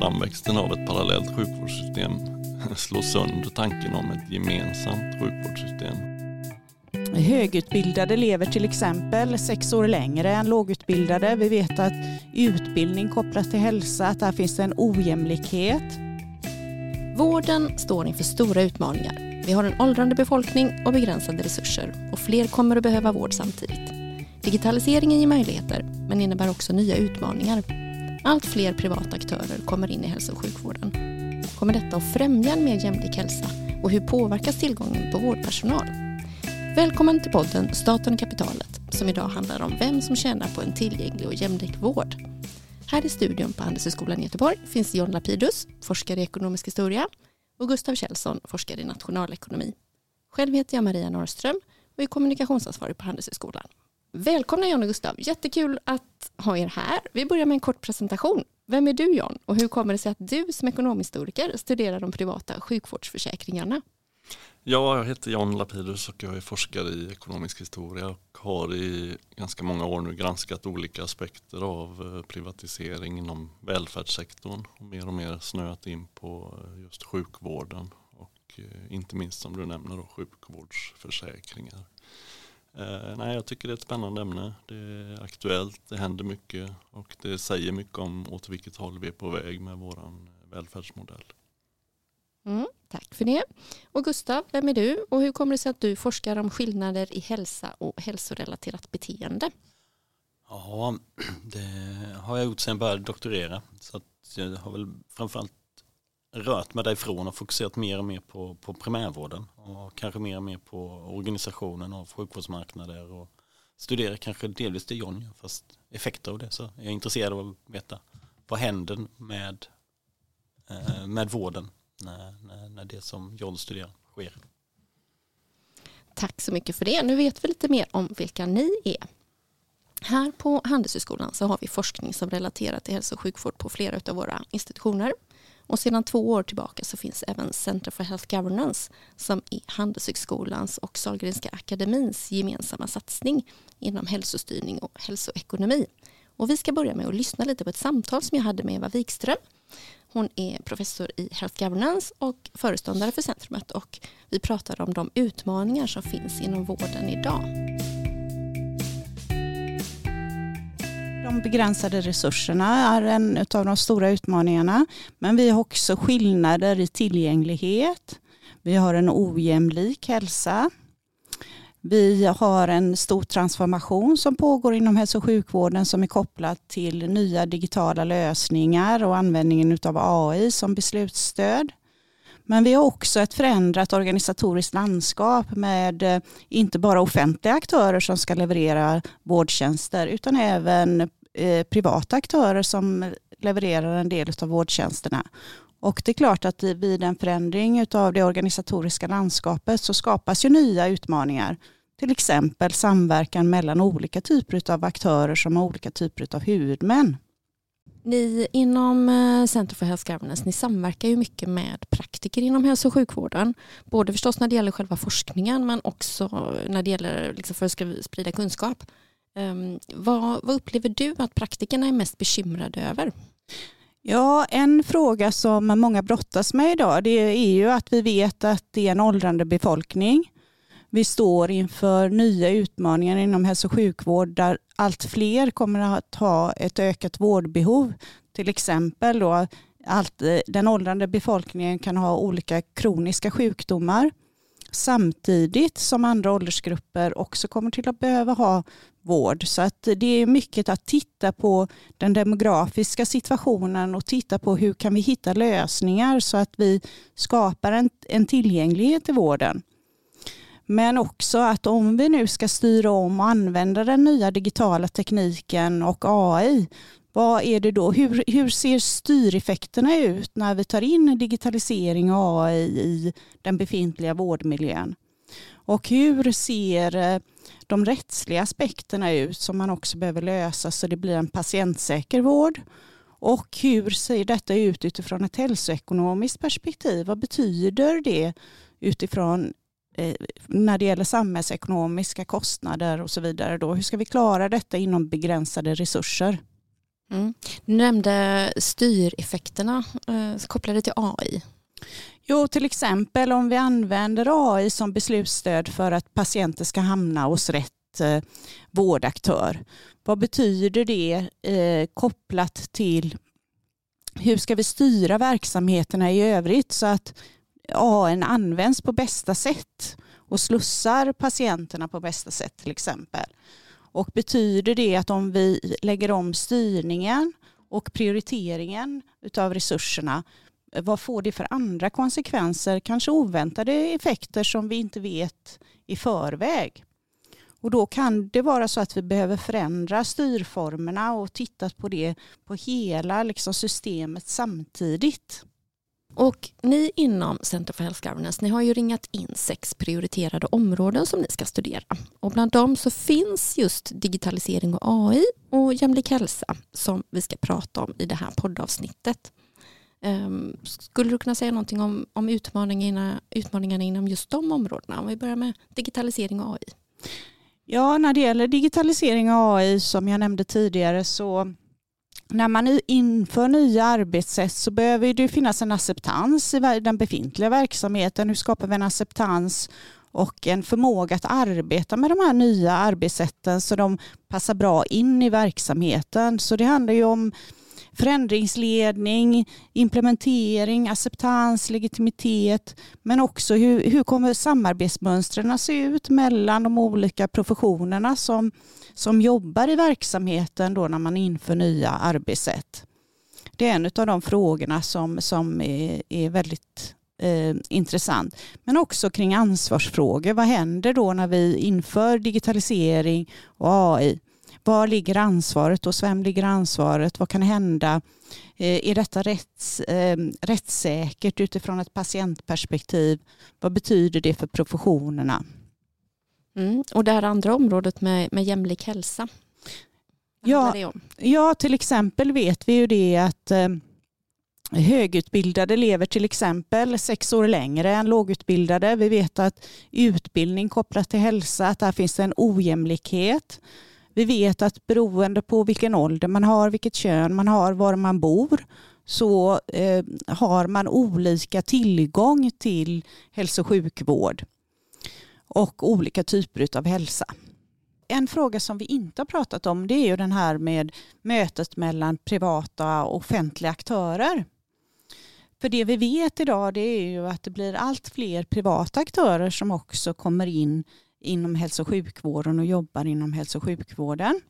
Framväxten av ett parallellt sjukvårdssystem slår sönder tanken om ett gemensamt sjukvårdssystem. Högutbildade lever till exempel sex år längre än lågutbildade. Vi vet att utbildning kopplat till hälsa, att där finns en ojämlikhet. Vården står inför stora utmaningar. Vi har en åldrande befolkning och begränsade resurser och fler kommer att behöva vård samtidigt. Digitaliseringen ger möjligheter men innebär också nya utmaningar. Allt fler privata aktörer kommer in i hälso och sjukvården. Kommer detta att främja en mer jämlik hälsa och hur påverkas tillgången på vårdpersonal? Välkommen till podden Staten och kapitalet som idag handlar om vem som tjänar på en tillgänglig och jämlik vård. Här i studion på Handelshögskolan i Göteborg finns John Lapidus, forskare i ekonomisk historia och Gustav Kjellson, forskare i nationalekonomi. Själv heter jag Maria Norrström och är kommunikationsansvarig på Handelshögskolan. Välkomna John och Gustav, jättekul att ha er här. Vi börjar med en kort presentation. Vem är du John och hur kommer det sig att du som ekonomhistoriker studerar de privata sjukvårdsförsäkringarna? Ja, jag heter John Lapidus och jag är forskare i ekonomisk historia och har i ganska många år nu granskat olika aspekter av eh, privatisering inom välfärdssektorn och mer och mer snöat in på eh, just sjukvården och eh, inte minst som du nämner då, sjukvårdsförsäkringar. Eh, nej, jag tycker det är ett spännande ämne. Det är aktuellt, det händer mycket och det säger mycket om åt vilket håll vi är på väg med vår välfärdsmodell. Mm, tack för det. Och Gustav, vem är du och hur kommer det sig att du forskar om skillnader i hälsa och hälsorelaterat beteende? Ja, det har jag gjort sedan jag började doktorera. Så att jag har väl framförallt rört mig därifrån och fokuserat mer och mer på, på primärvården och kanske mer och mer på organisationen av sjukvårdsmarknader och studerar kanske delvis det John gör fast effekter av det så jag är intresserad av att veta vad händer med, eh, med vården när, när, när det som John studerar sker. Tack så mycket för det. Nu vet vi lite mer om vilka ni är. Här på Handelshögskolan så har vi forskning som relaterar till hälso och sjukvård på flera av våra institutioner. Och sedan två år tillbaka så finns även Center for Health Governance som är Handelshögskolans och Sahlgrenska akademins gemensamma satsning inom hälsostyrning och hälsoekonomi. Och vi ska börja med att lyssna lite på ett samtal som jag hade med Eva Wikström. Hon är professor i Health Governance och föreståndare för centrumet och vi pratar om de utmaningar som finns inom vården idag. De begränsade resurserna är en av de stora utmaningarna. Men vi har också skillnader i tillgänglighet. Vi har en ojämlik hälsa. Vi har en stor transformation som pågår inom hälso och sjukvården som är kopplad till nya digitala lösningar och användningen av AI som beslutsstöd. Men vi har också ett förändrat organisatoriskt landskap med eh, inte bara offentliga aktörer som ska leverera vårdtjänster utan även eh, privata aktörer som levererar en del av vårdtjänsterna. Och det är klart att vid en förändring av det organisatoriska landskapet så skapas ju nya utmaningar. Till exempel samverkan mellan olika typer av aktörer som har olika typer av huvudmän. Ni inom eh, Center for Health Governance ni samverkar ju mycket med praktiker inom hälso och sjukvården. Både förstås när det gäller själva forskningen men också när det gäller liksom för att sprida kunskap. Um, vad, vad upplever du att praktikerna är mest bekymrade över? Ja, en fråga som många brottas med idag det är ju att vi vet att det är en åldrande befolkning. Vi står inför nya utmaningar inom hälso och sjukvård där allt fler kommer att ha ett ökat vårdbehov. Till exempel då allt, den åldrande befolkningen kan ha olika kroniska sjukdomar samtidigt som andra åldersgrupper också kommer till att behöva ha vård. Så att det är mycket att titta på den demografiska situationen och titta på hur kan vi hitta lösningar så att vi skapar en, en tillgänglighet i vården. Men också att om vi nu ska styra om och använda den nya digitala tekniken och AI, vad är det då? Hur, hur ser styreffekterna ut när vi tar in digitalisering och AI i den befintliga vårdmiljön? Och hur ser eh, de rättsliga aspekterna ut som man också behöver lösa så det blir en patientsäker vård? Och hur ser detta ut utifrån ett hälsoekonomiskt perspektiv? Vad betyder det utifrån eh, när det gäller samhällsekonomiska kostnader och så vidare. Då? Hur ska vi klara detta inom begränsade resurser? Mm. Du nämnde styreffekterna eh, kopplade till AI. Jo, till exempel om vi använder AI som beslutsstöd för att patienter ska hamna hos rätt eh, vårdaktör. Vad betyder det eh, kopplat till hur ska vi styra verksamheterna i övrigt så att AI används på bästa sätt och slussar patienterna på bästa sätt till exempel. Och betyder det att om vi lägger om styrningen och prioriteringen av resurserna, vad får det för andra konsekvenser, kanske oväntade effekter som vi inte vet i förväg? Och då kan det vara så att vi behöver förändra styrformerna och titta på det på hela liksom, systemet samtidigt. Och ni inom Center for Health Governance, ni har ju ringat in sex prioriterade områden som ni ska studera. Och bland dem så finns just digitalisering och AI och jämlik hälsa som vi ska prata om i det här poddavsnittet. Ehm, skulle du kunna säga någonting om, om utmaningarna, utmaningarna inom just de områdena? Om vi börjar med digitalisering och AI. Ja, när det gäller digitalisering och AI som jag nämnde tidigare så när man inför nya arbetssätt så behöver det finnas en acceptans i den befintliga verksamheten. Hur skapar vi en acceptans och en förmåga att arbeta med de här nya arbetssätten så de passar bra in i verksamheten. Så det handlar ju om förändringsledning, implementering, acceptans, legitimitet men också hur, hur kommer samarbetsmönstren se ut mellan de olika professionerna som, som jobbar i verksamheten då när man inför nya arbetssätt. Det är en av de frågorna som, som är, är väldigt eh, intressant. Men också kring ansvarsfrågor. Vad händer då när vi inför digitalisering och AI? Var ligger ansvaret? Hos vem ligger ansvaret? Vad kan hända? Eh, är detta rätts, eh, rättssäkert utifrån ett patientperspektiv? Vad betyder det för professionerna? Mm. Och det här andra området med, med jämlik hälsa? Ja, ja, till exempel vet vi ju det att eh, högutbildade lever till exempel sex år längre än lågutbildade. Vi vet att utbildning kopplat till hälsa, att där finns en ojämlikhet. Vi vet att beroende på vilken ålder man har, vilket kön man har, var man bor så eh, har man olika tillgång till hälso och sjukvård och olika typer av hälsa. En fråga som vi inte har pratat om det är ju den här med mötet mellan privata och offentliga aktörer. För det vi vet idag det är ju att det blir allt fler privata aktörer som också kommer in inom hälso och sjukvården och jobbar inom hälso och sjukvården.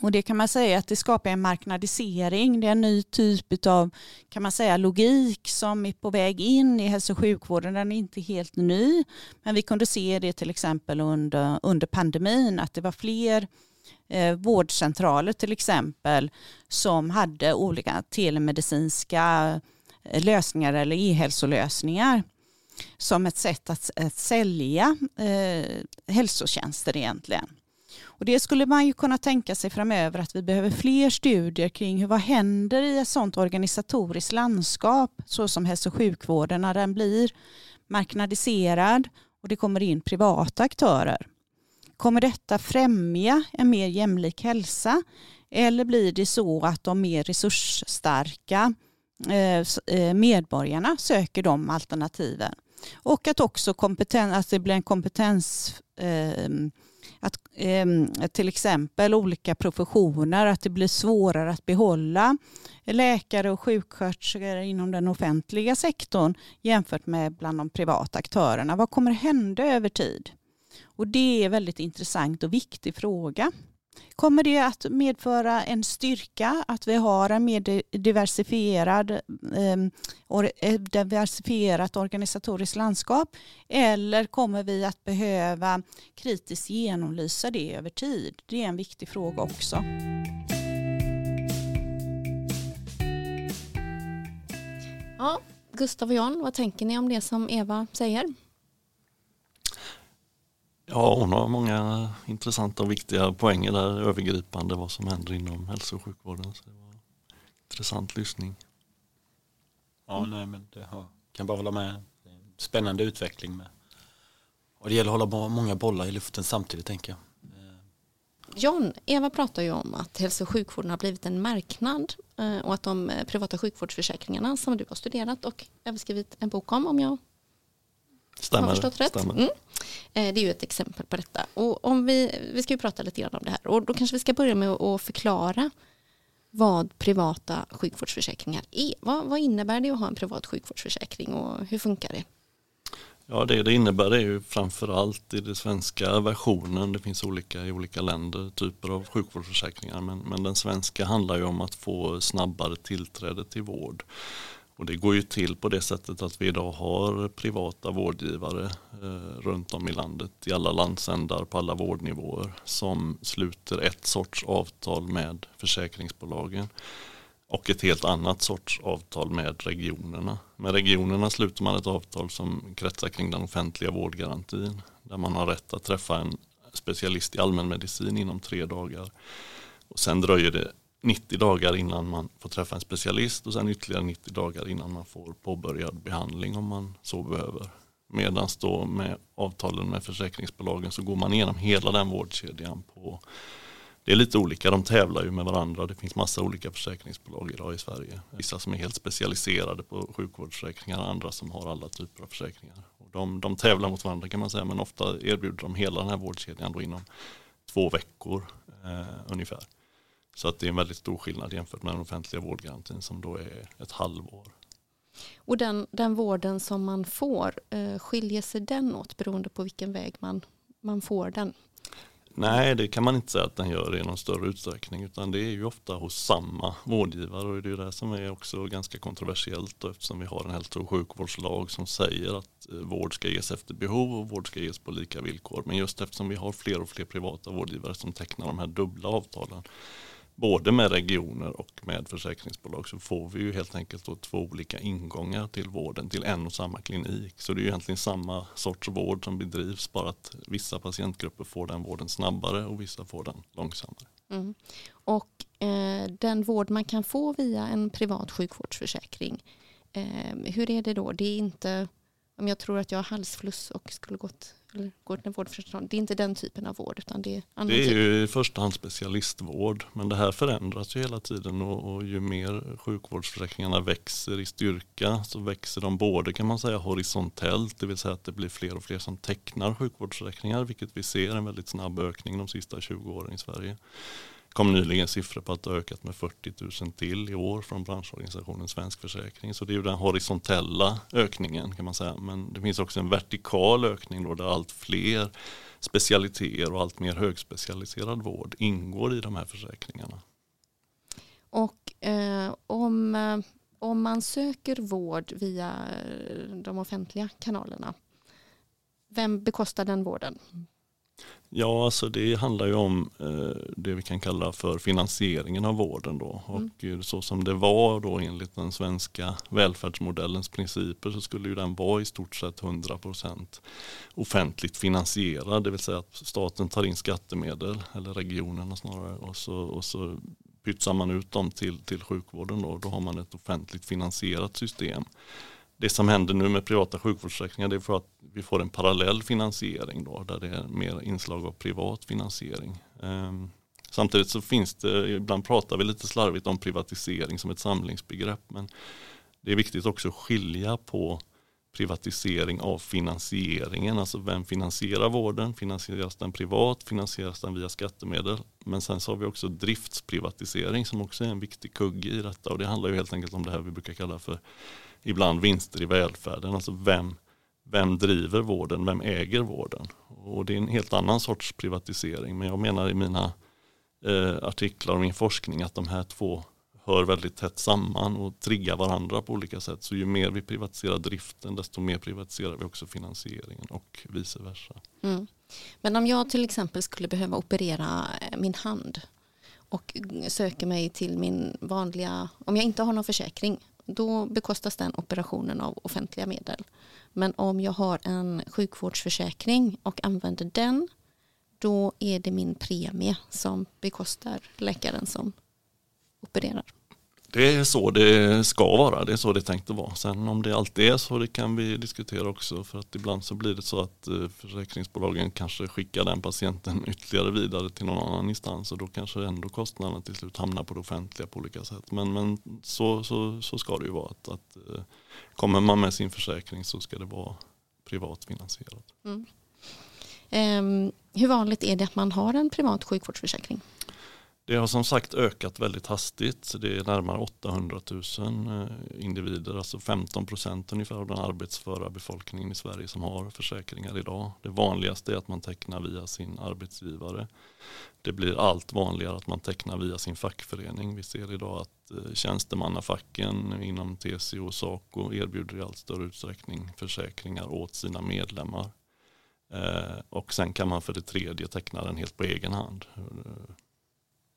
Och det kan man säga att det skapar en marknadisering. Det är en ny typ av kan man säga, logik som är på väg in i hälso och sjukvården. Den är inte helt ny. Men vi kunde se det till exempel under, under pandemin att det var fler eh, vårdcentraler till exempel som hade olika telemedicinska eh, lösningar eller e-hälsolösningar som ett sätt att, att sälja eh, hälsotjänster egentligen. Och det skulle man ju kunna tänka sig framöver att vi behöver fler studier kring hur, vad händer i ett sådant organisatoriskt landskap så som hälso och sjukvården när den blir marknadiserad och det kommer in privata aktörer. Kommer detta främja en mer jämlik hälsa eller blir det så att de mer resursstarka eh, eh, medborgarna söker de alternativen? Och att också kompeten, att det blir en kompetens eh, att eh, till exempel olika professioner, att det blir svårare att behålla läkare och sjuksköterskor inom den offentliga sektorn jämfört med bland de privata aktörerna. Vad kommer hända över tid? Och det är en väldigt intressant och viktig fråga. Kommer det att medföra en styrka att vi har en mer diversifierad, ehm, eh, diversifierat organisatoriskt landskap? Eller kommer vi att behöva kritiskt genomlysa det över tid? Det är en viktig fråga också. Ja, Gustav och John, vad tänker ni om det som Eva säger? Ja, hon har många intressanta och viktiga poänger där övergripande vad som händer inom hälso och sjukvården. Så det var intressant lyssning. Ja, nej, men det har, kan bara hålla med. Spännande utveckling med. Och det gäller att hålla många bollar i luften samtidigt tänker jag. Eh, John, Eva pratar ju om att hälso och sjukvården har blivit en marknad eh, och att de eh, privata sjukvårdsförsäkringarna som du har studerat och även skrivit en bok om, om jag Stämmer. har förstått rätt. Mm. Eh, Det är ju ett exempel på detta. Och om vi, vi ska ju prata lite grann om det här och då kanske vi ska börja med att förklara vad privata sjukvårdsförsäkringar är. Vad, vad innebär det att ha en privat sjukvårdsförsäkring och hur funkar det? Ja, det det innebär är ju framförallt i den svenska versionen, det finns olika i olika länder, typer av sjukvårdsförsäkringar, men, men den svenska handlar ju om att få snabbare tillträde till vård. Och det går ju till på det sättet att vi idag har privata vårdgivare eh, runt om i landet, i alla landsändar, på alla vårdnivåer, som sluter ett sorts avtal med försäkringsbolagen och ett helt annat sorts avtal med regionerna. Med regionerna sluter man ett avtal som kretsar kring den offentliga vårdgarantin där man har rätt att träffa en specialist i allmänmedicin inom tre dagar. Och sen dröjer det 90 dagar innan man får träffa en specialist och sen ytterligare 90 dagar innan man får påbörjad behandling om man så behöver. Medan då med avtalen med försäkringsbolagen så går man igenom hela den vårdkedjan på det är lite olika, de tävlar ju med varandra. Det finns massa olika försäkringsbolag idag i Sverige. Vissa som är helt specialiserade på sjukvårdsförsäkringar, andra som har alla typer av försäkringar. Och de, de tävlar mot varandra kan man säga, men ofta erbjuder de hela den här vårdkedjan då inom två veckor eh, ungefär. Så att det är en väldigt stor skillnad jämfört med den offentliga vårdgarantin som då är ett halvår. Och den, den vården som man får, eh, skiljer sig den åt beroende på vilken väg man, man får den? Nej, det kan man inte säga att den gör i någon större utsträckning utan det är ju ofta hos samma vårdgivare och det är det som är också ganska kontroversiellt eftersom vi har en hälso och sjukvårdslag som säger att eh, vård ska ges efter behov och vård ska ges på lika villkor. Men just eftersom vi har fler och fler privata vårdgivare som tecknar de här dubbla avtalen både med regioner och med försäkringsbolag så får vi ju helt enkelt då två olika ingångar till vården till en och samma klinik. Så det är ju egentligen samma sorts vård som bedrivs bara att vissa patientgrupper får den vården snabbare och vissa får den långsammare. Mm. Och eh, den vård man kan få via en privat sjukvårdsförsäkring, eh, hur är det då? Det är inte, om jag tror att jag har halsfluss och skulle gått eller går till en vårdförsäkring, det är inte den typen av vård utan det är annan Det är typ. ju i första hand specialistvård men det här förändras ju hela tiden och, och ju mer sjukvårdsförsäkringarna växer i styrka så växer de både kan man säga horisontellt, det vill säga att det blir fler och fler som tecknar sjukvårdsförsäkringar vilket vi ser en väldigt snabb ökning de sista 20 åren i Sverige. Det kom nyligen siffror på att det har ökat med 40 000 till i år från branschorganisationen Svensk Försäkring. Så det är ju den horisontella ökningen kan man säga. Men det finns också en vertikal ökning då där allt fler specialiteter och allt mer högspecialiserad vård ingår i de här försäkringarna. Och eh, om, eh, om man söker vård via de offentliga kanalerna, vem bekostar den vården? Ja, alltså det handlar ju om eh, det vi kan kalla för finansieringen av vården då. Mm. Och eh, så som det var då enligt den svenska välfärdsmodellens principer så skulle ju den vara i stort sett 100% offentligt finansierad. Det vill säga att staten tar in skattemedel, eller regionerna snarare, och så, och så pytsar man ut dem till, till sjukvården då. Då har man ett offentligt finansierat system. Det som händer nu med privata sjukvårdsförsäkringar det är för att vi får en parallell finansiering då, där det är mer inslag av privat finansiering. Ehm, samtidigt så finns det, ibland pratar vi lite slarvigt om privatisering som ett samlingsbegrepp men det är viktigt också att skilja på privatisering av finansieringen, alltså vem finansierar vården, finansieras den privat, finansieras den via skattemedel. Men sen så har vi också driftsprivatisering som också är en viktig kugge i detta. Och det handlar ju helt enkelt om det här vi brukar kalla för ibland vinster i välfärden, alltså vem, vem driver vården, vem äger vården. Och det är en helt annan sorts privatisering. Men jag menar i mina eh, artiklar och min forskning att de här två hör väldigt tätt samman och triggar varandra på olika sätt. Så ju mer vi privatiserar driften desto mer privatiserar vi också finansieringen och vice versa. Mm. Men om jag till exempel skulle behöva operera eh, min hand och söker mig till min vanliga, om jag inte har någon försäkring, då bekostas den operationen av offentliga medel. Men om jag har en sjukvårdsförsäkring och använder den, då är det min premie som bekostar läkaren som opererar. Det är så det ska vara, det är så det är tänkt att vara. Sen om det alltid är så, det kan vi diskutera också. För att ibland så blir det så att eh, försäkringsbolagen kanske skickar den patienten ytterligare vidare till någon annan instans och då kanske ändå kostnaderna till slut hamnar på det offentliga på olika sätt. Men, men så, så, så ska det ju vara. Att, att eh, kommer man med sin försäkring så ska det vara privat finansierat. Mm. Um, hur vanligt är det att man har en privat sjukvårdsförsäkring? Det har som sagt ökat väldigt hastigt. Det är närmare 800 000 eh, individer, alltså 15 procent ungefär av den arbetsföra befolkningen i Sverige som har försäkringar idag. Det vanligaste är att man tecknar via sin arbetsgivare. Det blir allt vanligare att man tecknar via sin fackförening. Vi ser idag att eh, tjänstemannafacken inom TCO och SACO erbjuder i allt större utsträckning försäkringar åt sina medlemmar. Eh, och sen kan man för det tredje teckna den helt på egen hand.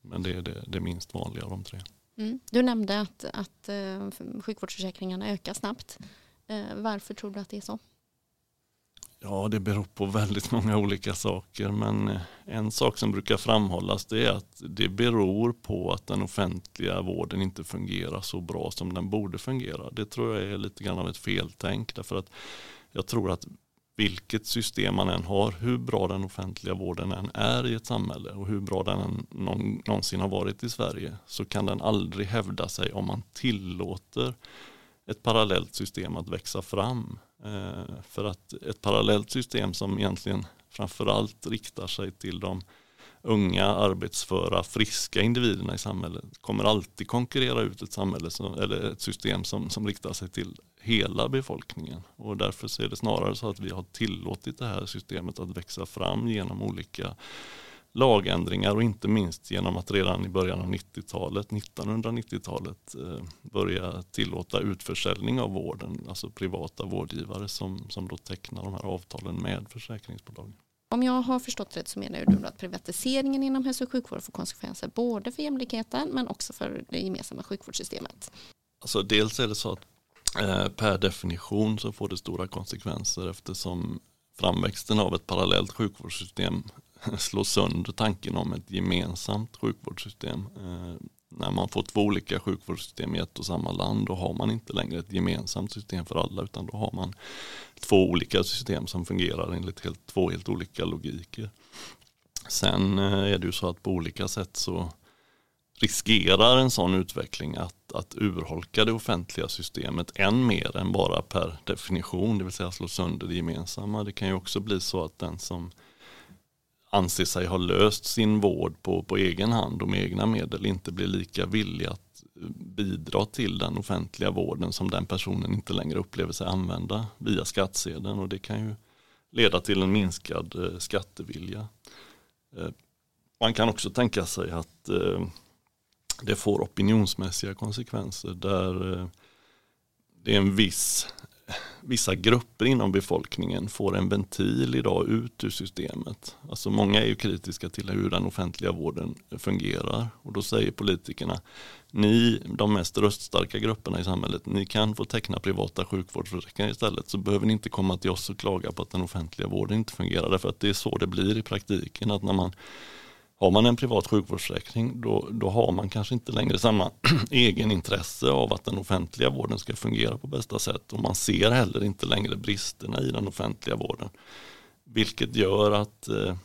Men det är det, det minst vanliga av de tre. Mm. Du nämnde att, att uh, sjukvårdsförsäkringarna ökar snabbt. Uh, varför tror du att det är så? Ja, det beror på väldigt många olika saker. Men eh, en sak som brukar framhållas det är att det beror på att den offentliga vården inte fungerar så bra som den borde fungera. Det tror jag är lite grann av ett feltänk. Därför att jag tror att vilket system man än har, hur bra den offentliga vården än är i ett samhälle och hur bra den än någonsin har varit i Sverige så kan den aldrig hävda sig om man tillåter ett parallellt system att växa fram. Eh, för att ett parallellt system som egentligen framförallt riktar sig till de unga, arbetsföra, friska individerna i samhället kommer alltid konkurrera ut ett samhälle som, eller ett system som, som riktar sig till hela befolkningen. Och därför så är det snarare så att vi har tillåtit det här systemet att växa fram genom olika lagändringar och inte minst genom att redan i början av 90-talet, 1990-talet eh, börja tillåta utförsäljning av vården, alltså privata vårdgivare som, som då tecknar de här avtalen med försäkringsbolagen. Om jag har förstått rätt så menar du att privatiseringen inom hälso och sjukvård får konsekvenser både för jämlikheten men också för det gemensamma sjukvårdssystemet. Alltså dels är det så att Eh, per definition så får det stora konsekvenser eftersom framväxten av ett parallellt sjukvårdssystem slår sönder tanken om ett gemensamt sjukvårdssystem. Eh, när man får två olika sjukvårdssystem i ett och samma land då har man inte längre ett gemensamt system för alla utan då har man två olika system som fungerar enligt helt, två helt olika logiker. Sen eh, är det ju så att på olika sätt så riskerar en sån utveckling att, att urholka det offentliga systemet än mer än bara per definition, det vill säga slå sönder det gemensamma. Det kan ju också bli så att den som anser sig ha löst sin vård på, på egen hand och med egna medel inte blir lika villig att bidra till den offentliga vården som den personen inte längre upplever sig använda via skattsedeln och det kan ju leda till en minskad eh, skattevilja. Eh, man kan också tänka sig att eh, det får opinionsmässiga konsekvenser där eh, det är en viss vissa grupper inom befolkningen får en ventil idag ut ur systemet. Alltså många är ju kritiska till hur den offentliga vården fungerar. Och då säger politikerna ni, de mest röststarka grupperna i samhället, ni kan få teckna privata sjukvårdsförsäkringar istället. Så behöver ni inte komma till oss och klaga på att den offentliga vården inte fungerar. Därför att det är så det blir i praktiken att när man har man en privat sjukvårdsförsäkring då, då har man kanske inte längre samma egenintresse av att den offentliga vården ska fungera på bästa sätt och man ser heller inte längre bristerna i den offentliga vården. Vilket gör att eh,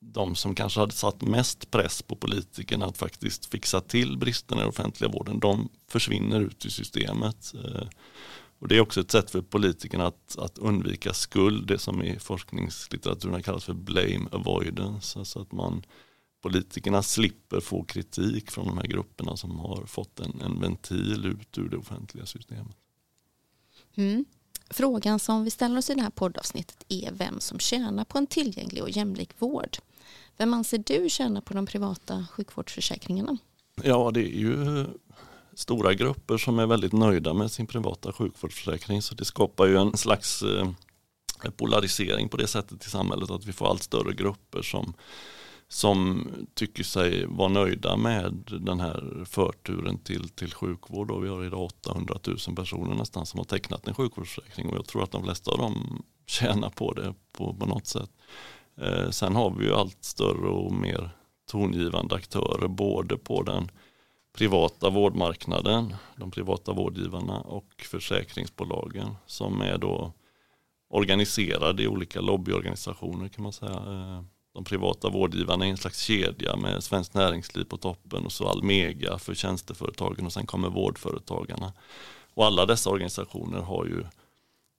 de som kanske hade satt mest press på politikerna att faktiskt fixa till bristerna i den offentliga vården, de försvinner ut i systemet. Eh, och det är också ett sätt för politikerna att, att undvika skuld, det som i forskningslitteraturen kallas för blame avoidance. Alltså att man politikerna slipper få kritik från de här grupperna som har fått en, en ventil ut ur det offentliga systemet. Mm. Frågan som vi ställer oss i det här poddavsnittet är vem som tjänar på en tillgänglig och jämlik vård. Vem anser du tjänar på de privata sjukvårdsförsäkringarna? Ja, det är ju stora grupper som är väldigt nöjda med sin privata sjukvårdsförsäkring så det skapar ju en slags eh, polarisering på det sättet i samhället att vi får allt större grupper som som tycker sig vara nöjda med den här förturen till, till sjukvård. Och vi har idag 800 000 personer nästan som har tecknat en sjukvårdsförsäkring och jag tror att de flesta av dem tjänar på det på, på något sätt. Eh, sen har vi ju allt större och mer tongivande aktörer både på den privata vårdmarknaden, de privata vårdgivarna och försäkringsbolagen som är då organiserade i olika lobbyorganisationer kan man säga. Eh, de privata vårdgivarna i en slags kedja med Svenskt Näringsliv på toppen och så Almega för tjänsteföretagen och sen kommer vårdföretagarna. Och alla dessa organisationer har ju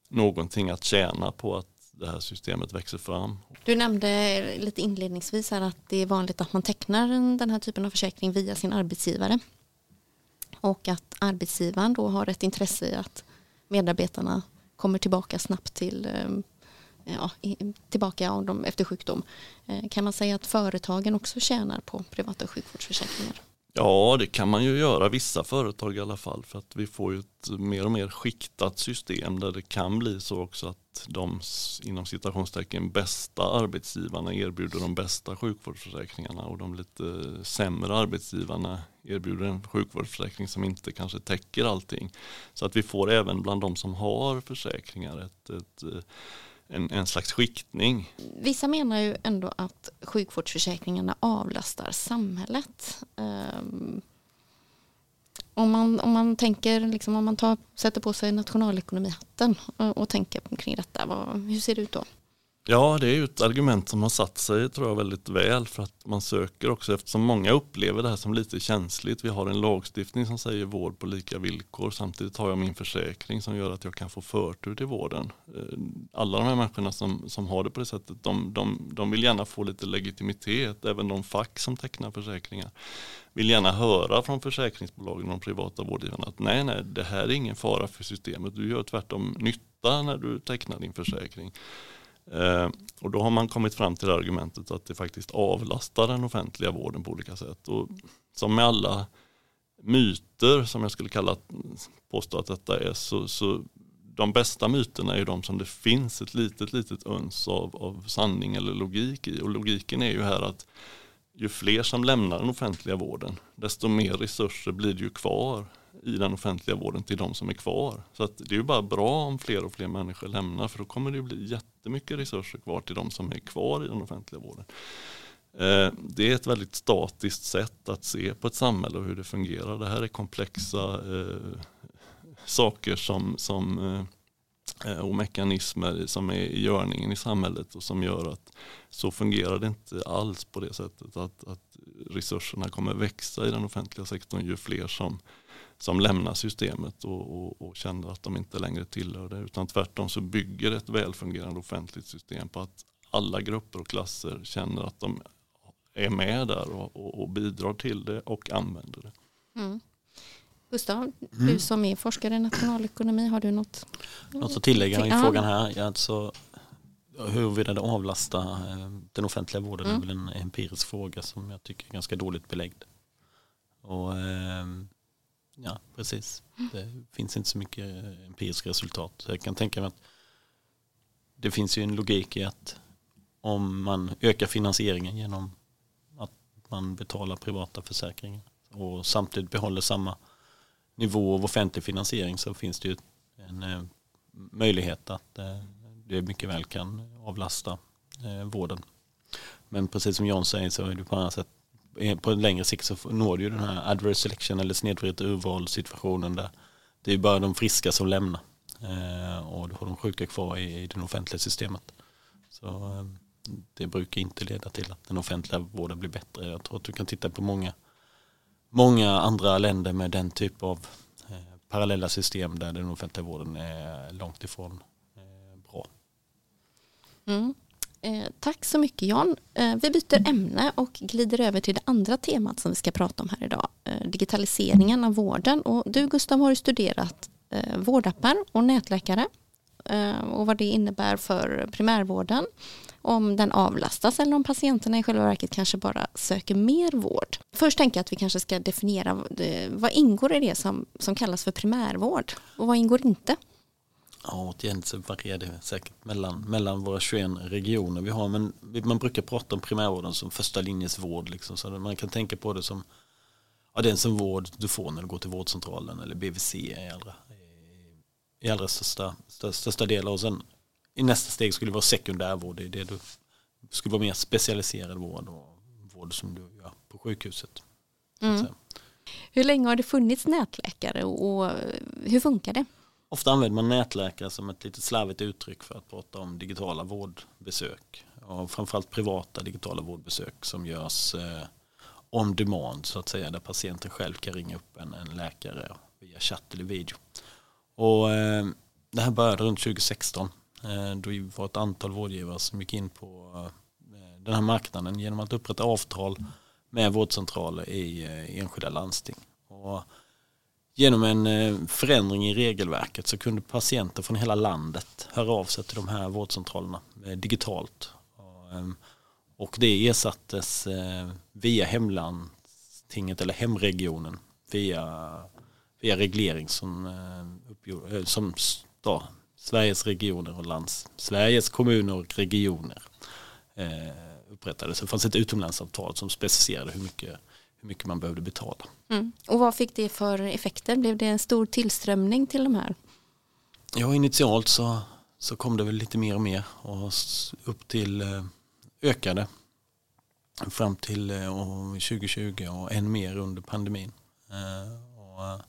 någonting att tjäna på att det här systemet växer fram. Du nämnde lite inledningsvis här att det är vanligt att man tecknar den här typen av försäkring via sin arbetsgivare. Och att arbetsgivaren då har ett intresse i att medarbetarna kommer tillbaka snabbt till ehm, ja, tillbaka av dem efter sjukdom. Eh, kan man säga att företagen också tjänar på privata sjukvårdsförsäkringar? Ja, det kan man ju göra, vissa företag i alla fall. För att vi får ju ett mer och mer skiktat system där det kan bli så också att de inom citationstecken bästa arbetsgivarna erbjuder de bästa sjukvårdsförsäkringarna och de lite sämre arbetsgivarna erbjuder en sjukvårdsförsäkring som inte kanske täcker allting. Så att vi får även bland de som har försäkringar ett, ett en, en slags skiktning. Vissa menar ju ändå att sjukvårdsförsäkringarna avlastar samhället. Um, om, man, om man tänker, liksom, om man tar, sätter på sig nationalekonomihatten och, och tänker kring detta, vad, hur ser det ut då? Ja, det är ju ett argument som har satt sig tror jag väldigt väl för att man söker också eftersom många upplever det här som lite känsligt. Vi har en lagstiftning som säger vård på lika villkor. Samtidigt har jag min försäkring som gör att jag kan få förtur till vården. Eh, alla de här människorna som, som har det på det sättet, de, de, de vill gärna få lite legitimitet. Även de fack som tecknar försäkringar vill gärna höra från försäkringsbolagen och de privata vårdgivarna att nej, nej, det här är ingen fara för systemet. Du gör tvärtom nytta när du tecknar din försäkring. Eh, och då har man kommit fram till argumentet att det faktiskt avlastar den offentliga vården på olika sätt. Och som med alla myter som jag skulle kalla påstå att detta är så, så de bästa myterna är ju de som det finns ett litet litet uns av, av sanning eller logik i. Och logiken är ju här att ju fler som lämnar den offentliga vården desto mer resurser blir det ju kvar i den offentliga vården till de som är kvar. Så att det är ju bara bra om fler och fler människor lämnar för då kommer det bli jättemycket resurser kvar till de som är kvar i den offentliga vården. Eh, det är ett väldigt statiskt sätt att se på ett samhälle och hur det fungerar. Det här är komplexa eh, saker som, som eh, eh, och mekanismer som är i görningen i samhället och som gör att så fungerar det inte alls på det sättet att, att resurserna kommer växa i den offentliga sektorn ju fler som som lämnar systemet och, och, och, känner att de inte längre tillhör det. Utan tvärtom så bygger ett välfungerande offentligt system på att alla grupper och klasser känner att de är med där och, och bidrar till det och använder det. Mm. Gustav, mm. du som är forskare i nationalekonomi, har du något? Något att tillägga i frågan här? Alltså, huruvida det avlastar eh, den offentliga vården mm. är väl en empirisk fråga som jag tycker är ganska dåligt belägd. Och, eh, Ja, precis. Det finns inte så mycket empiriska resultat. Jag kan tänka mig att det finns ju en logik i att om man ökar finansieringen genom att man betalar privata försäkringar och samtidigt behåller samma nivå av offentlig finansiering så finns det ju en eh, möjlighet att eh, det mycket väl kan avlasta eh, vården. Men precis som John säger så är det på annat sätt Eh, på en längre sikt så når du ju den här adverse selection eller snedvridet urval situationen där det är bara de friska som lämnar eh, och du har de sjuka kvar i, i det offentliga systemet. Så eh, det brukar inte leda till att den offentliga vården blir bättre. Jag tror att du kan titta på många, många andra länder med den typ av parallella system där den offentliga vården är långt ifrån bra. Mm. Eh, tack så mycket Jan. Eh, vi byter ämne och glider över till det andra temat som vi ska prata om här idag. Eh, digitaliseringen av vården. Och du Gustav har ju studerat eh, vårdappar och nätläkare och vad det innebär för primärvården. Om den avlastas eller om patienterna i själva verket kanske bara söker mer vård. Först tänker jag att vi kanske ska definiera vad ingår i det som, som kallas för primärvård och vad ingår inte? Ja, återigen så varierar det säkert mellan, mellan våra 21 regioner vi har. Men man brukar prata om primärvården som första linjens vård. Liksom, så man kan tänka på det som ja, den som vård du får när du går till vårdcentralen eller BVC i allra, i allra största, största, delar. Och sen i nästa steg skulle det vara sekundärvård. Det det du skulle vara mer specialiserad vård och vård som du gör på sjukhuset. Mm. Hur länge har det funnits nätläkare och hur funkar det? Ofta använder man nätläkare som ett lite slarvigt uttryck för att prata om digitala vårdbesök. Och framförallt privata digitala vårdbesök som görs eh, on demand så att säga där patienten själv kan ringa upp en, en läkare via chatt eller video. Och, eh, det här började runt 2016 eh, då var ett antal vårdgivare som gick in på eh, den här marknaden genom att upprätta avtal med vårdcentraler i eh, enskilda landsting. Och genom en eh, förändring i regelverket så kunde patienter från hela landet höra av sig till de här vårdcentralerna eh, digitalt. Ehm, och det ersattes eh, via hemlandstinget eller hemregionen via, via reglering som, som då, Sveriges regioner och lands, Sveriges kommuner och regioner upprättades. Det fanns ett utomlandsavtal som specificerade hur mycket, hur mycket man behövde betala. Mm. Och vad fick det för effekter? Blev det en stor tillströmning till de här? Ja, initialt så, så kom det väl lite mer och mer och upp till eh, ökade fram till 2020 eh, och än mer under pandemin. Eh, och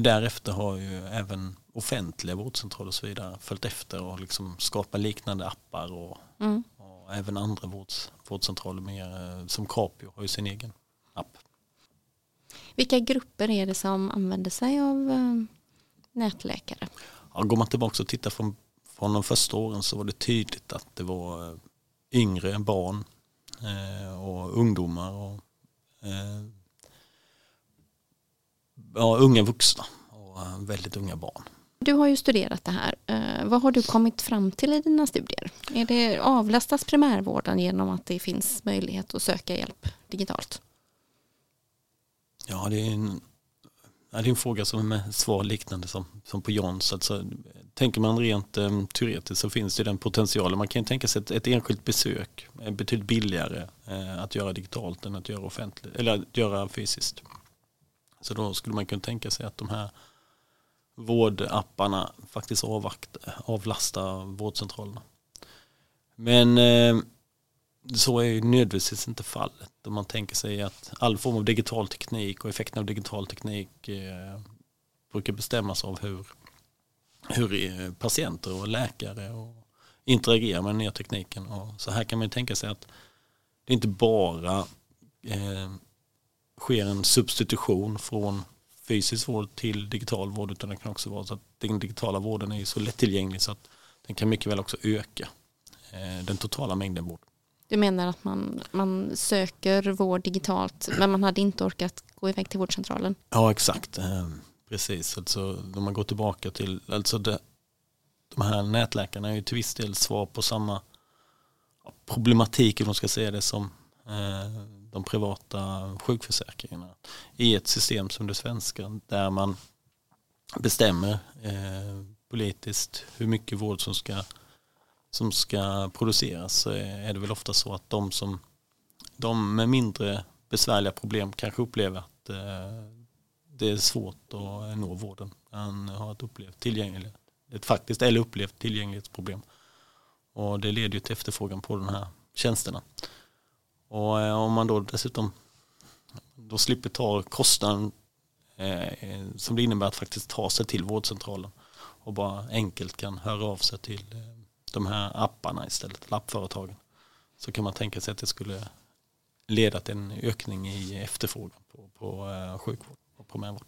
därefter har ju även offentliga vårdcentraler och så vidare följt efter och liksom skapat liknande appar och, mm. Även andra vårds, vårdcentraler mer, eh, som Capio har ju sin egen app. Vilka grupper är det som använder sig av äh, nätläkare? Ja, går man tillbaka och tittar från, från de första åren så var det tydligt att det var eh, yngre barn eh, och ungdomar och eh, ja, unga vuxna och väldigt unga barn. Du har ju studerat det här. Eh, vad har du kommit fram till i dina studier? Är det avlastas primärvården genom att det finns möjlighet att söka hjälp digitalt? Ja, det är en, det är en fråga som är svar liknande som, som på Johns. Alltså, tänker man rent um, teoretiskt så finns det den potentialen. Man kan tänka sig att ett enskilt besök är betydligt billigare eh, att göra digitalt än att göra offentligt eller att göra fysiskt. Så då skulle man kunna tänka sig att de här vårdapparna faktiskt avvakta, avlasta vårdcentralerna. Men eh, så är ju nödvändigtvis inte fallet. Om man tänker sig att all form av digital teknik och effekten av digital teknik eh, brukar bestämmas av hur, hur eh, patienter och läkare och interagerar med den nya tekniken. Och så här kan man tänka sig att det inte bara eh, sker en substitution från fysisk vård till digital vård utan det kan också vara så att den digitala vården är så lättillgänglig så att den kan mycket väl också öka eh, den totala mängden vård. Du menar att man, man söker vård digitalt men man hade inte orkat gå iväg till vårdcentralen? Ja exakt, eh, precis. Alltså, om man går tillbaka till, alltså det, de här nätläkarna är ju till viss del svar på samma problematik, om man ska säga det som eh, de privata sjukförsäkringarna i ett system som det svenska där man bestämmer eh, politiskt hur mycket vård som ska, som ska produceras så är det väl ofta så att de som de med mindre besvärliga problem kanske upplever att eh, det är svårt att nå vården. Man har ett upplevt tillgänglighet, ett faktiskt eller upplevt tillgänglighetsproblem. Och det leder ju till efterfrågan på de här tjänsterna. Och eh, om man då dessutom då slipper ta kostnaden eh, som det innebär att faktiskt ta sig till vårdcentralen och bara enkelt kan höra av sig till eh, de här apparna istället, lappföretagen. Så kan man tänka sig att det skulle leda till en ökning i efterfrågan på, på eh, sjukvård och primärvård.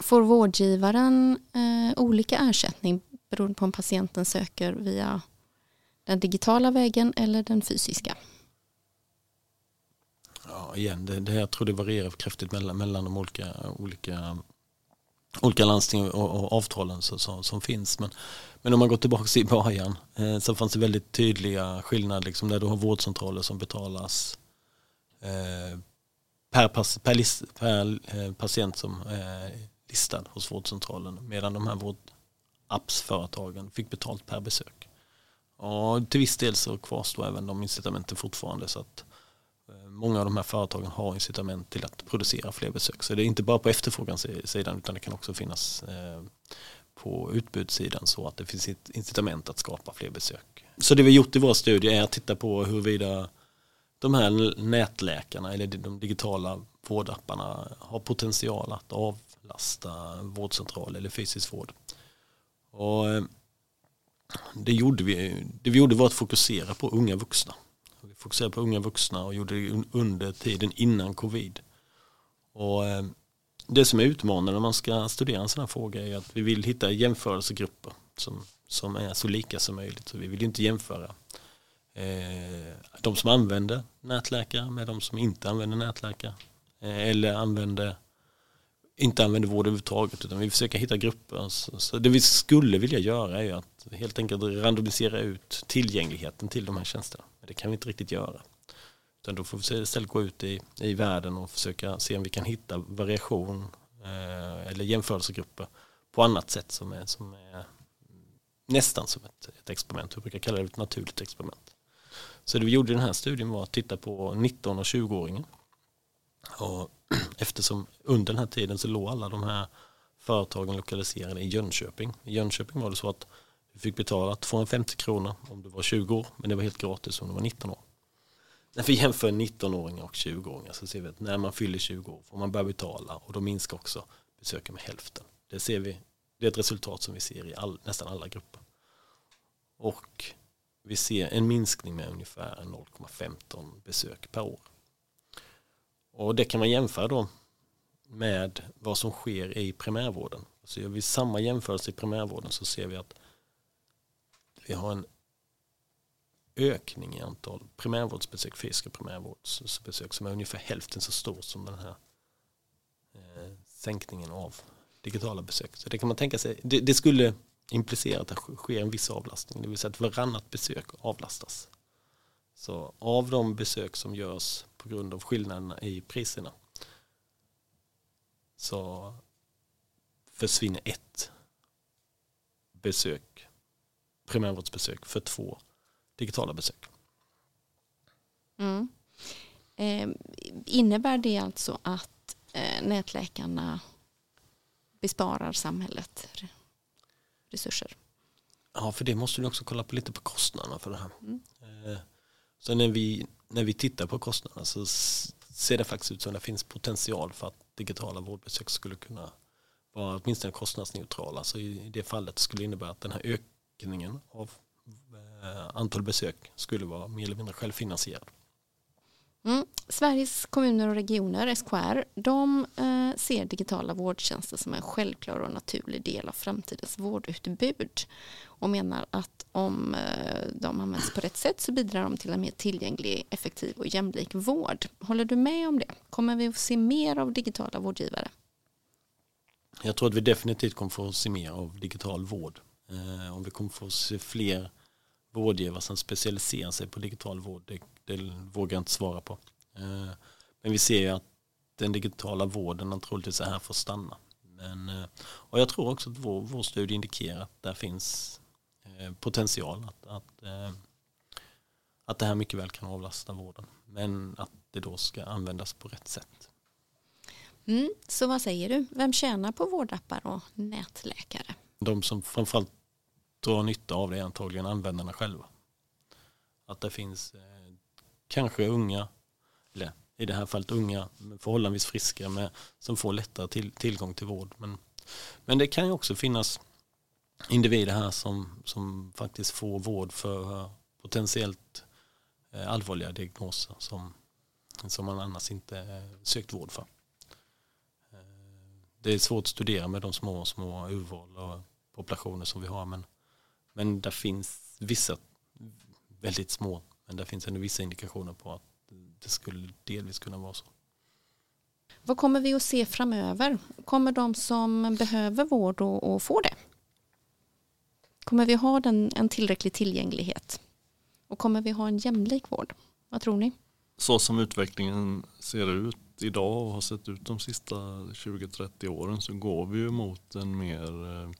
Får vårdgivaren eh, olika ersättning beroende på om patienten söker via den digitala vägen eller den fysiska? Ja, igen, det, det, jag tror det varierar kraftigt mellan, mellan de olika, olika, olika landsting och, och avtalen så, så, som finns. Men, men om man går tillbaka till början eh, så fanns det väldigt tydliga skillnader liksom, där du har vårdcentraler som betalas eh, per, per, list, per eh, patient som är listad hos vårdcentralen medan de här vårdappsföretagen fick betalt per besök. Och till viss del så kvarstår även de incitamenten fortfarande så att många av de här företagen har incitament till att producera fler besök. Så det är inte bara på efterfrågansidan utan det kan också finnas eh, på utbudssidan så att det finns incitament att skapa fler besök. Så det vi gjort i vår studie är att titta på huruvida de här nätläkarna eller de digitala vårdapparna har potential att avlasta vårdcentral eller fysisk vård. Och eh, det, gjorde vi, det vi gjorde var att fokusera på unga vuxna. Fokuserade på unga vuxna och gjorde det under tiden innan covid. Och eh, det som är utmanande när man ska studera en sån här fråga är att vi vill hitta jämförelsegrupper som, som är så lika som möjligt. Så vi vill inte jämföra eh, de som använder nätläkare med de som inte använder nätläkare. Eh, eller använder, inte använder vård överhuvudtaget utan vi försöker hitta grupper. Så, så det vi skulle vilja göra är att helt enkelt randomisera ut tillgängligheten till de här tjänsterna. Det kan vi inte riktigt göra. Utan då får vi istället gå ut i, i världen och försöka se om vi kan hitta variation eh, eller jämförelsegrupper på annat sätt som är, som är nästan som ett, ett experiment. Vi brukar kalla det ett naturligt experiment. Så det vi gjorde i den här studien var att titta på 19 och 20-åringar. Och eftersom under den här tiden så låg alla de här företagen lokaliserade i Jönköping. I Jönköping var det så att du fick betala 250 kronor om du var 20 år men det var helt gratis om du var 19 år. När vi jämför 19-åringar och 20-åringar så ser vi att när man fyller 20 år får man börja betala och då minskar också besöken med hälften. Det ser vi, det är ett resultat som vi ser i all, nästan alla grupper. Och vi ser en minskning med ungefär 0,15 besök per år. Och det kan man jämföra då med vad som sker i primärvården. Så gör vi samma jämförelse i primärvården så ser vi att vi har en ökning i antal primärvårdsbesök, fysiska primärvårdsbesök som är ungefär hälften så stor som den här eh, sänkningen av digitala besök. Så det kan man tänka sig, det, det, skulle implicera att det sker en viss avlastning, det vill säga att varannat besök avlastas. Så av de besök som görs på grund av skillnaderna i priserna så försvinner ett besök, primärvårdsbesök för två digitala besök. Mm. Eh, innebär det alltså att eh, nätläkarna besparar samhället resurser? Ja, för det måste du också kolla på lite på kostnaderna för det här. Mm. Eh, så när vi, när vi tittar på kostnaderna så ser det faktiskt ut som det finns potential för att digitala vårdbesök skulle kunna vara åtminstone kostnadsneutrala. Så i det fallet skulle det innebära att den här ökningen av Eh, antal besök skulle vara mer eller mindre självfinansierad. Mm. Sveriges kommuner och regioner, SKR, de eh, ser digitala vårdtjänster som en självklar och naturlig del av framtidens vårdutbud och menar att om eh, de används på rätt sätt så bidrar de till en mer tillgänglig, effektiv och jämlik vård. Håller du med om det? Kommer vi att se mer av digitala vårdgivare? Jag tror att vi definitivt kommer få se mer av digital vård. Eh, om vi kommer få se fler vårdgivare som specialiserar sig på digital vård, det, det vågar jag inte svara på. Eh, men vi ser ju att den digitala vården troligtvis är här för att stanna. Men, eh, och jag tror också att vår, vår studie indikerar att där finns eh, potential att, att, att det här mycket väl kan avlasta vården. Men att det då ska användas på rätt sätt. Mm, så vad säger du? Vem tjänar på vårdappar och nätläkare? De som framförallt drar nytta av det är antagligen användarna själva. Att det finns eh, kanske unga, eller i det här fallet unga, förhållandevis friska med, som får lättare till, tillgång till vård. Men, men det kan ju också finnas individer här som, som faktiskt får vård för eh, potentiellt eh, allvarliga diagnoser som, som man annars inte eh, sökt vård för. Det är svårt att studera med de små, små urval och populationer som vi har men men det finns vissa väldigt små, men det finns ändå vissa indikationer på att det skulle delvis kunna vara så. Vad kommer vi att se framöver? Kommer de som behöver vård att få det? Kommer vi ha den, en tillräcklig tillgänglighet? Och kommer vi ha en jämlik vård? Vad tror ni? Så som utvecklingen ser ut idag och har sett ut de sista 20-30 åren så går vi ju mot en mer eh,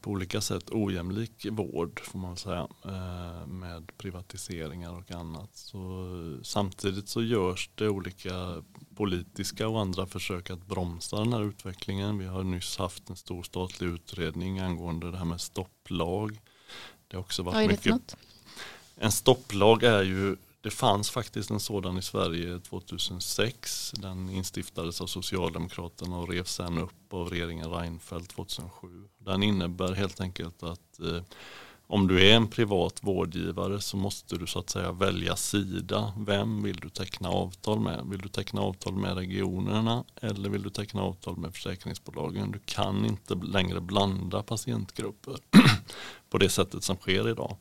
på olika sätt ojämlik vård får man säga eh, med privatiseringar och annat. Så, samtidigt så görs det olika politiska och andra försök att bromsa den här utvecklingen. Vi har nyss haft en stor statlig utredning angående det här med stopplag. Det har också varit Vad är det mycket... En stopplag är ju det fanns faktiskt en sådan i Sverige 2006. Den instiftades av Socialdemokraterna och revs sen upp av regeringen Reinfeldt 2007. Den innebär helt enkelt att eh, om du är en privat vårdgivare så måste du så att säga välja sida. Vem vill du teckna avtal med? Vill du teckna avtal med regionerna eller vill du teckna avtal med försäkringsbolagen? Du kan inte längre blanda patientgrupper på det sättet som sker idag.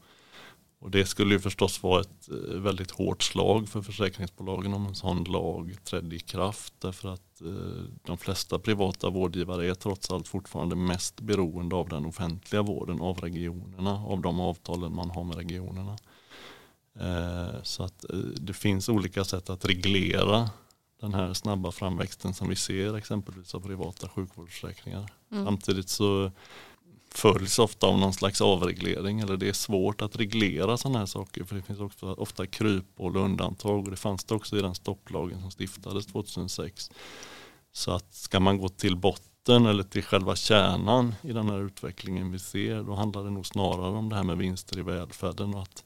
Och det skulle ju förstås vara ett eh, väldigt hårt slag för försäkringsbolagen om en sån lag trädde i kraft. Därför att eh, de flesta privata vårdgivare är trots allt fortfarande mest beroende av den offentliga vården, av regionerna, av de avtalen man har med regionerna. Eh, så att det finns olika sätt att reglera den här snabba framväxten som vi ser exempelvis av privata sjukvårdsförsäkringar. Mm. Samtidigt så följs ofta av någon slags avreglering eller det är svårt att reglera sådana här saker för det finns också ofta kryphål och undantag och det fanns det också i den stopplagen som stiftades 2006. Så att ska man gå till botten eller till själva kärnan i den här utvecklingen vi ser då handlar det nog snarare om det här med vinster i välfärden och att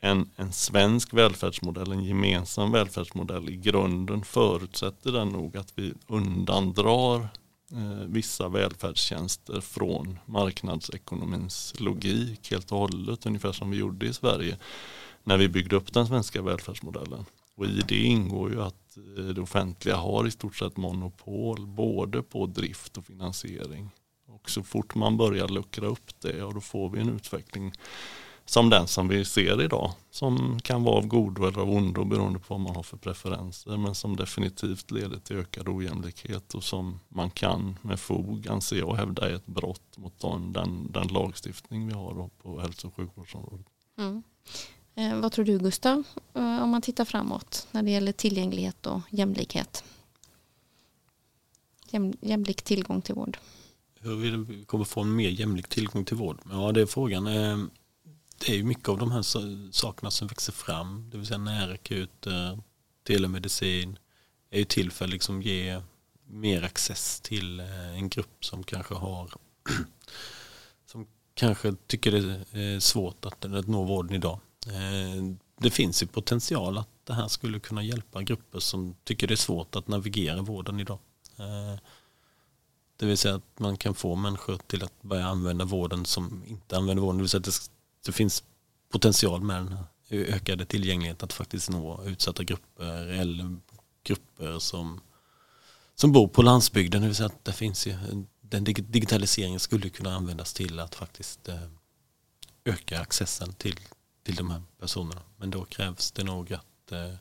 en, en svensk välfärdsmodell, en gemensam välfärdsmodell i grunden förutsätter den nog att vi undandrar Eh, vissa välfärdstjänster från marknadsekonomins logik helt och hållet, ungefär som vi gjorde i Sverige när vi byggde upp den svenska välfärdsmodellen. Och i det ingår ju att eh, det offentliga har i stort sett monopol både på drift och finansiering. Och så fort man börjar luckra upp det, och då får vi en utveckling som den som vi ser idag. Som kan vara av godo eller av ondo beroende på vad man har för preferenser. Men som definitivt leder till ökad ojämlikhet och som man kan med fog anse jag hävda är ett brott mot den, den, den lagstiftning vi har på hälso och sjukvårdsområdet. Mm. Eh, vad tror du Gustav, eh, om man tittar framåt när det gäller tillgänglighet och jämlikhet? Jäm, jämlik tillgång till vård. Hur vi kommer få en mer jämlik tillgång till vård? Ja, det är frågan. Eh, det är ju mycket av de här sakerna som växer fram, det vill säga närakuter, telemedicin, är ju till för att liksom ge mer access till eh, en grupp som kanske har som kanske tycker det är svårt att, att nå vården idag. Eh, det finns ju potential att det här skulle kunna hjälpa grupper som tycker det är svårt att navigera vården idag. Det vill säga att man kan få människor till att börja använda vården som inte använder vården. Det vill säga att det finns potential med den ökade tillgängligheten att faktiskt nå utsatta grupper eller grupper som, som bor på landsbygden. Det vill säga att det finns ju, den digitaliseringen skulle kunna användas till att faktiskt eh, öka accessen till, till de här personerna. Men då krävs det nog att eh,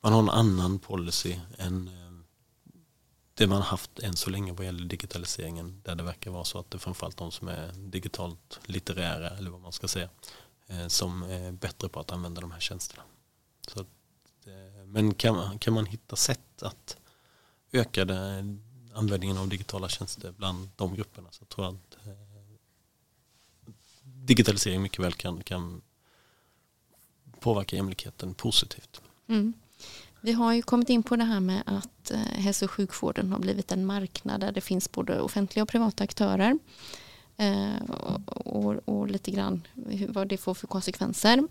man har en annan policy än eh, det man haft än så länge vad gäller digitaliseringen där det verkar vara så att det är framförallt de som är digitalt litterära eller vad man ska säga eh, som är bättre på att använda de här tjänsterna. Så, eh, men kan man, kan man hitta sätt att öka det, användningen av digitala tjänster bland de grupperna så tror jag att eh, digitalisering mycket väl kan, kan påverka jämlikheten positivt. Mm. Vi har ju kommit in på det här med att eh, hälso och sjukvården har blivit en marknad där det finns både offentliga och privata aktörer. Eh, och, och, och, lite grann vad det får för konsekvenser.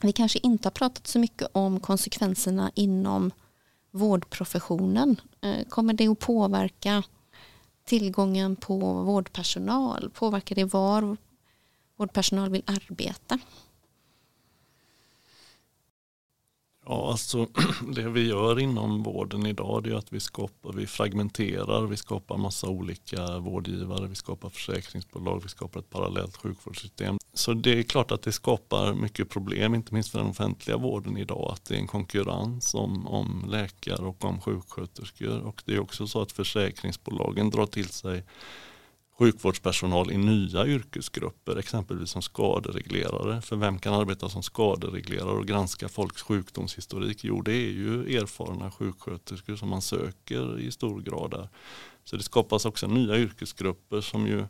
Vi kanske inte har pratat så mycket om konsekvenserna inom vårdprofessionen. Eh, kommer det att påverka tillgången på vårdpersonal? Påverkar det var vårdpersonal vill arbeta? Ja, alltså det vi gör inom vården idag är att vi skapar, vi fragmenterar, vi skapar massa olika vårdgivare, vi skapar försäkringsbolag, vi skapar ett parallellt sjukvårdssystem. Så det är klart att det skapar mycket problem, inte minst för den offentliga vården idag, att det är en konkurrens om, om läkare och om sjuksköterskor. Och det är också så att försäkringsbolagen drar till sig sjukvårdspersonal i nya yrkesgrupper, exempelvis som skadereglerare. För vem kan arbeta som skadereglerare och granska folks sjukdomshistorik? Jo, det är ju erfarna sjuksköterskor som man söker i stor grad där. Så det skapas också nya yrkesgrupper som ju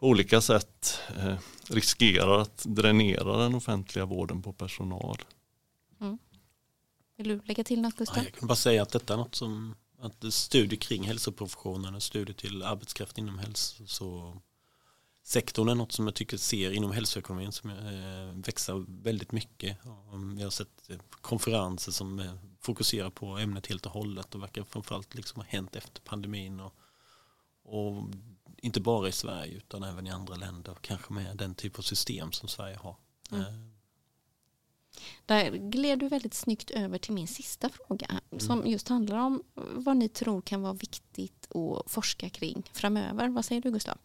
på olika sätt eh, riskerar att dränera den offentliga vården på personal. Mm. Vill du lägga till något Gustav? Ja, jag kan bara säga att detta är något som att studier kring hälsoprofessionen och studier till arbetskraft inom hälso så sektorn är något som jag tycker ser inom hälsoekonomin som eh, växer väldigt mycket. Vi har sett eh, konferenser som eh, fokuserar på ämnet helt och hållet och verkar framförallt liksom ha hänt efter pandemin. Och, och inte bara i Sverige utan även i andra länder, kanske med den typ av system som Sverige har. Mm. Där gled du väldigt snyggt över till min sista fråga mm. som just handlar om vad ni tror kan vara viktigt att forska kring framöver. Vad säger du Gustav?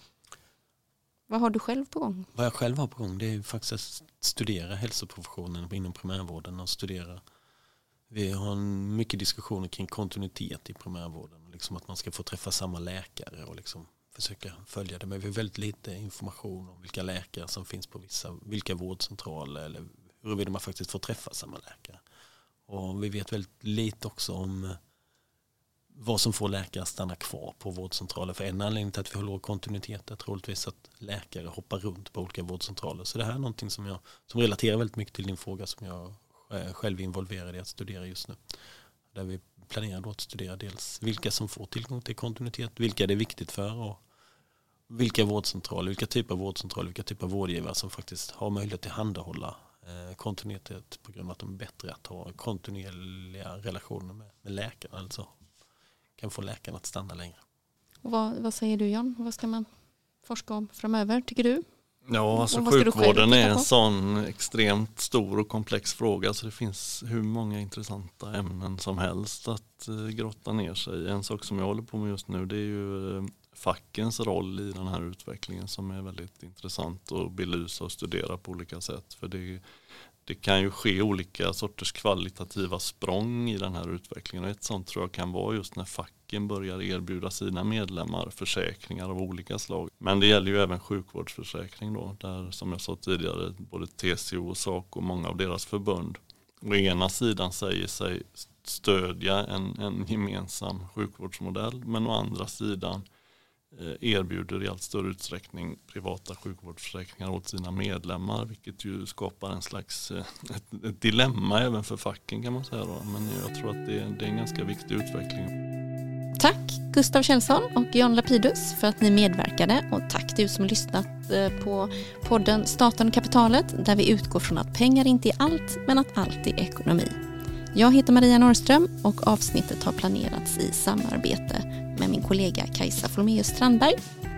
Vad har du själv på gång? Vad jag själv har på gång det är faktiskt att studera hälsoprofessionen inom primärvården och studera vi har mycket diskussioner kring kontinuitet i primärvården. Liksom att man ska få träffa samma läkare och liksom försöka följa det. Men vi har väldigt lite information om vilka läkare som finns på vissa, vilka vårdcentraler eller huruvida man faktiskt får träffa samma läkare. Och vi vet väldigt lite också om eh, vad som får läkare att stanna kvar på vårdcentraler. För en anledning till att vi har låg kontinuitet är troligtvis att läkare hoppar runt på olika vårdcentraler. Så det här är någonting som, jag, som relaterar väldigt mycket till din fråga som jag eh, själv är involverad i att studera just nu. Där vi planerar då att studera dels vilka som får tillgång till kontinuitet, vilka det är viktigt för och vilka vårdcentraler, vilka typer av vårdcentraler, vilka typer av vårdgivare som faktiskt har möjlighet att tillhandahålla kontinuitet på grund av att de är bättre att ha kontinuerliga relationer med, med läkaren. Alltså kan få läkaren att stanna längre. Vad, vad säger du John? Vad ska man forska om framöver tycker du? Ja, alltså sjukvården är en sån extremt stor och komplex fråga så det finns hur många intressanta ämnen som helst att eh, grotta ner sig i. En sak som jag håller på med just nu det är ju eh, fackens roll i den här utvecklingen som är väldigt intressant att belysa och studera på olika sätt. För det, det kan ju ske olika sorters kvalitativa språng i den här utvecklingen och ett sånt tror jag kan vara just när facken börjar erbjuda sina medlemmar försäkringar av olika slag. Men det gäller ju även sjukvårdsförsäkring då, där som jag sa tidigare både TCO och SACO och många av deras förbund å ena sidan säger sig stödja en, en gemensam sjukvårdsmodell men å andra sidan Eh, erbjuder i allt större utsträckning privata sjukvårdsförsäkringar åt sina medlemmar vilket ju skapar en slags eh, ett, ett dilemma även för facken kan man säga. Då. Men jag tror att det är, det är en ganska viktig utveckling. Tack Gustav Kjellson och John Lapidus för att ni medverkade och tack du som lyssnat eh, på podden Staten och kapitalet där vi utgår från att pengar inte är allt men att allt är ekonomi. Jag heter Maria Norrström och avsnittet har planerats i samarbete med min kollega Kajsa Folmeus Strandberg.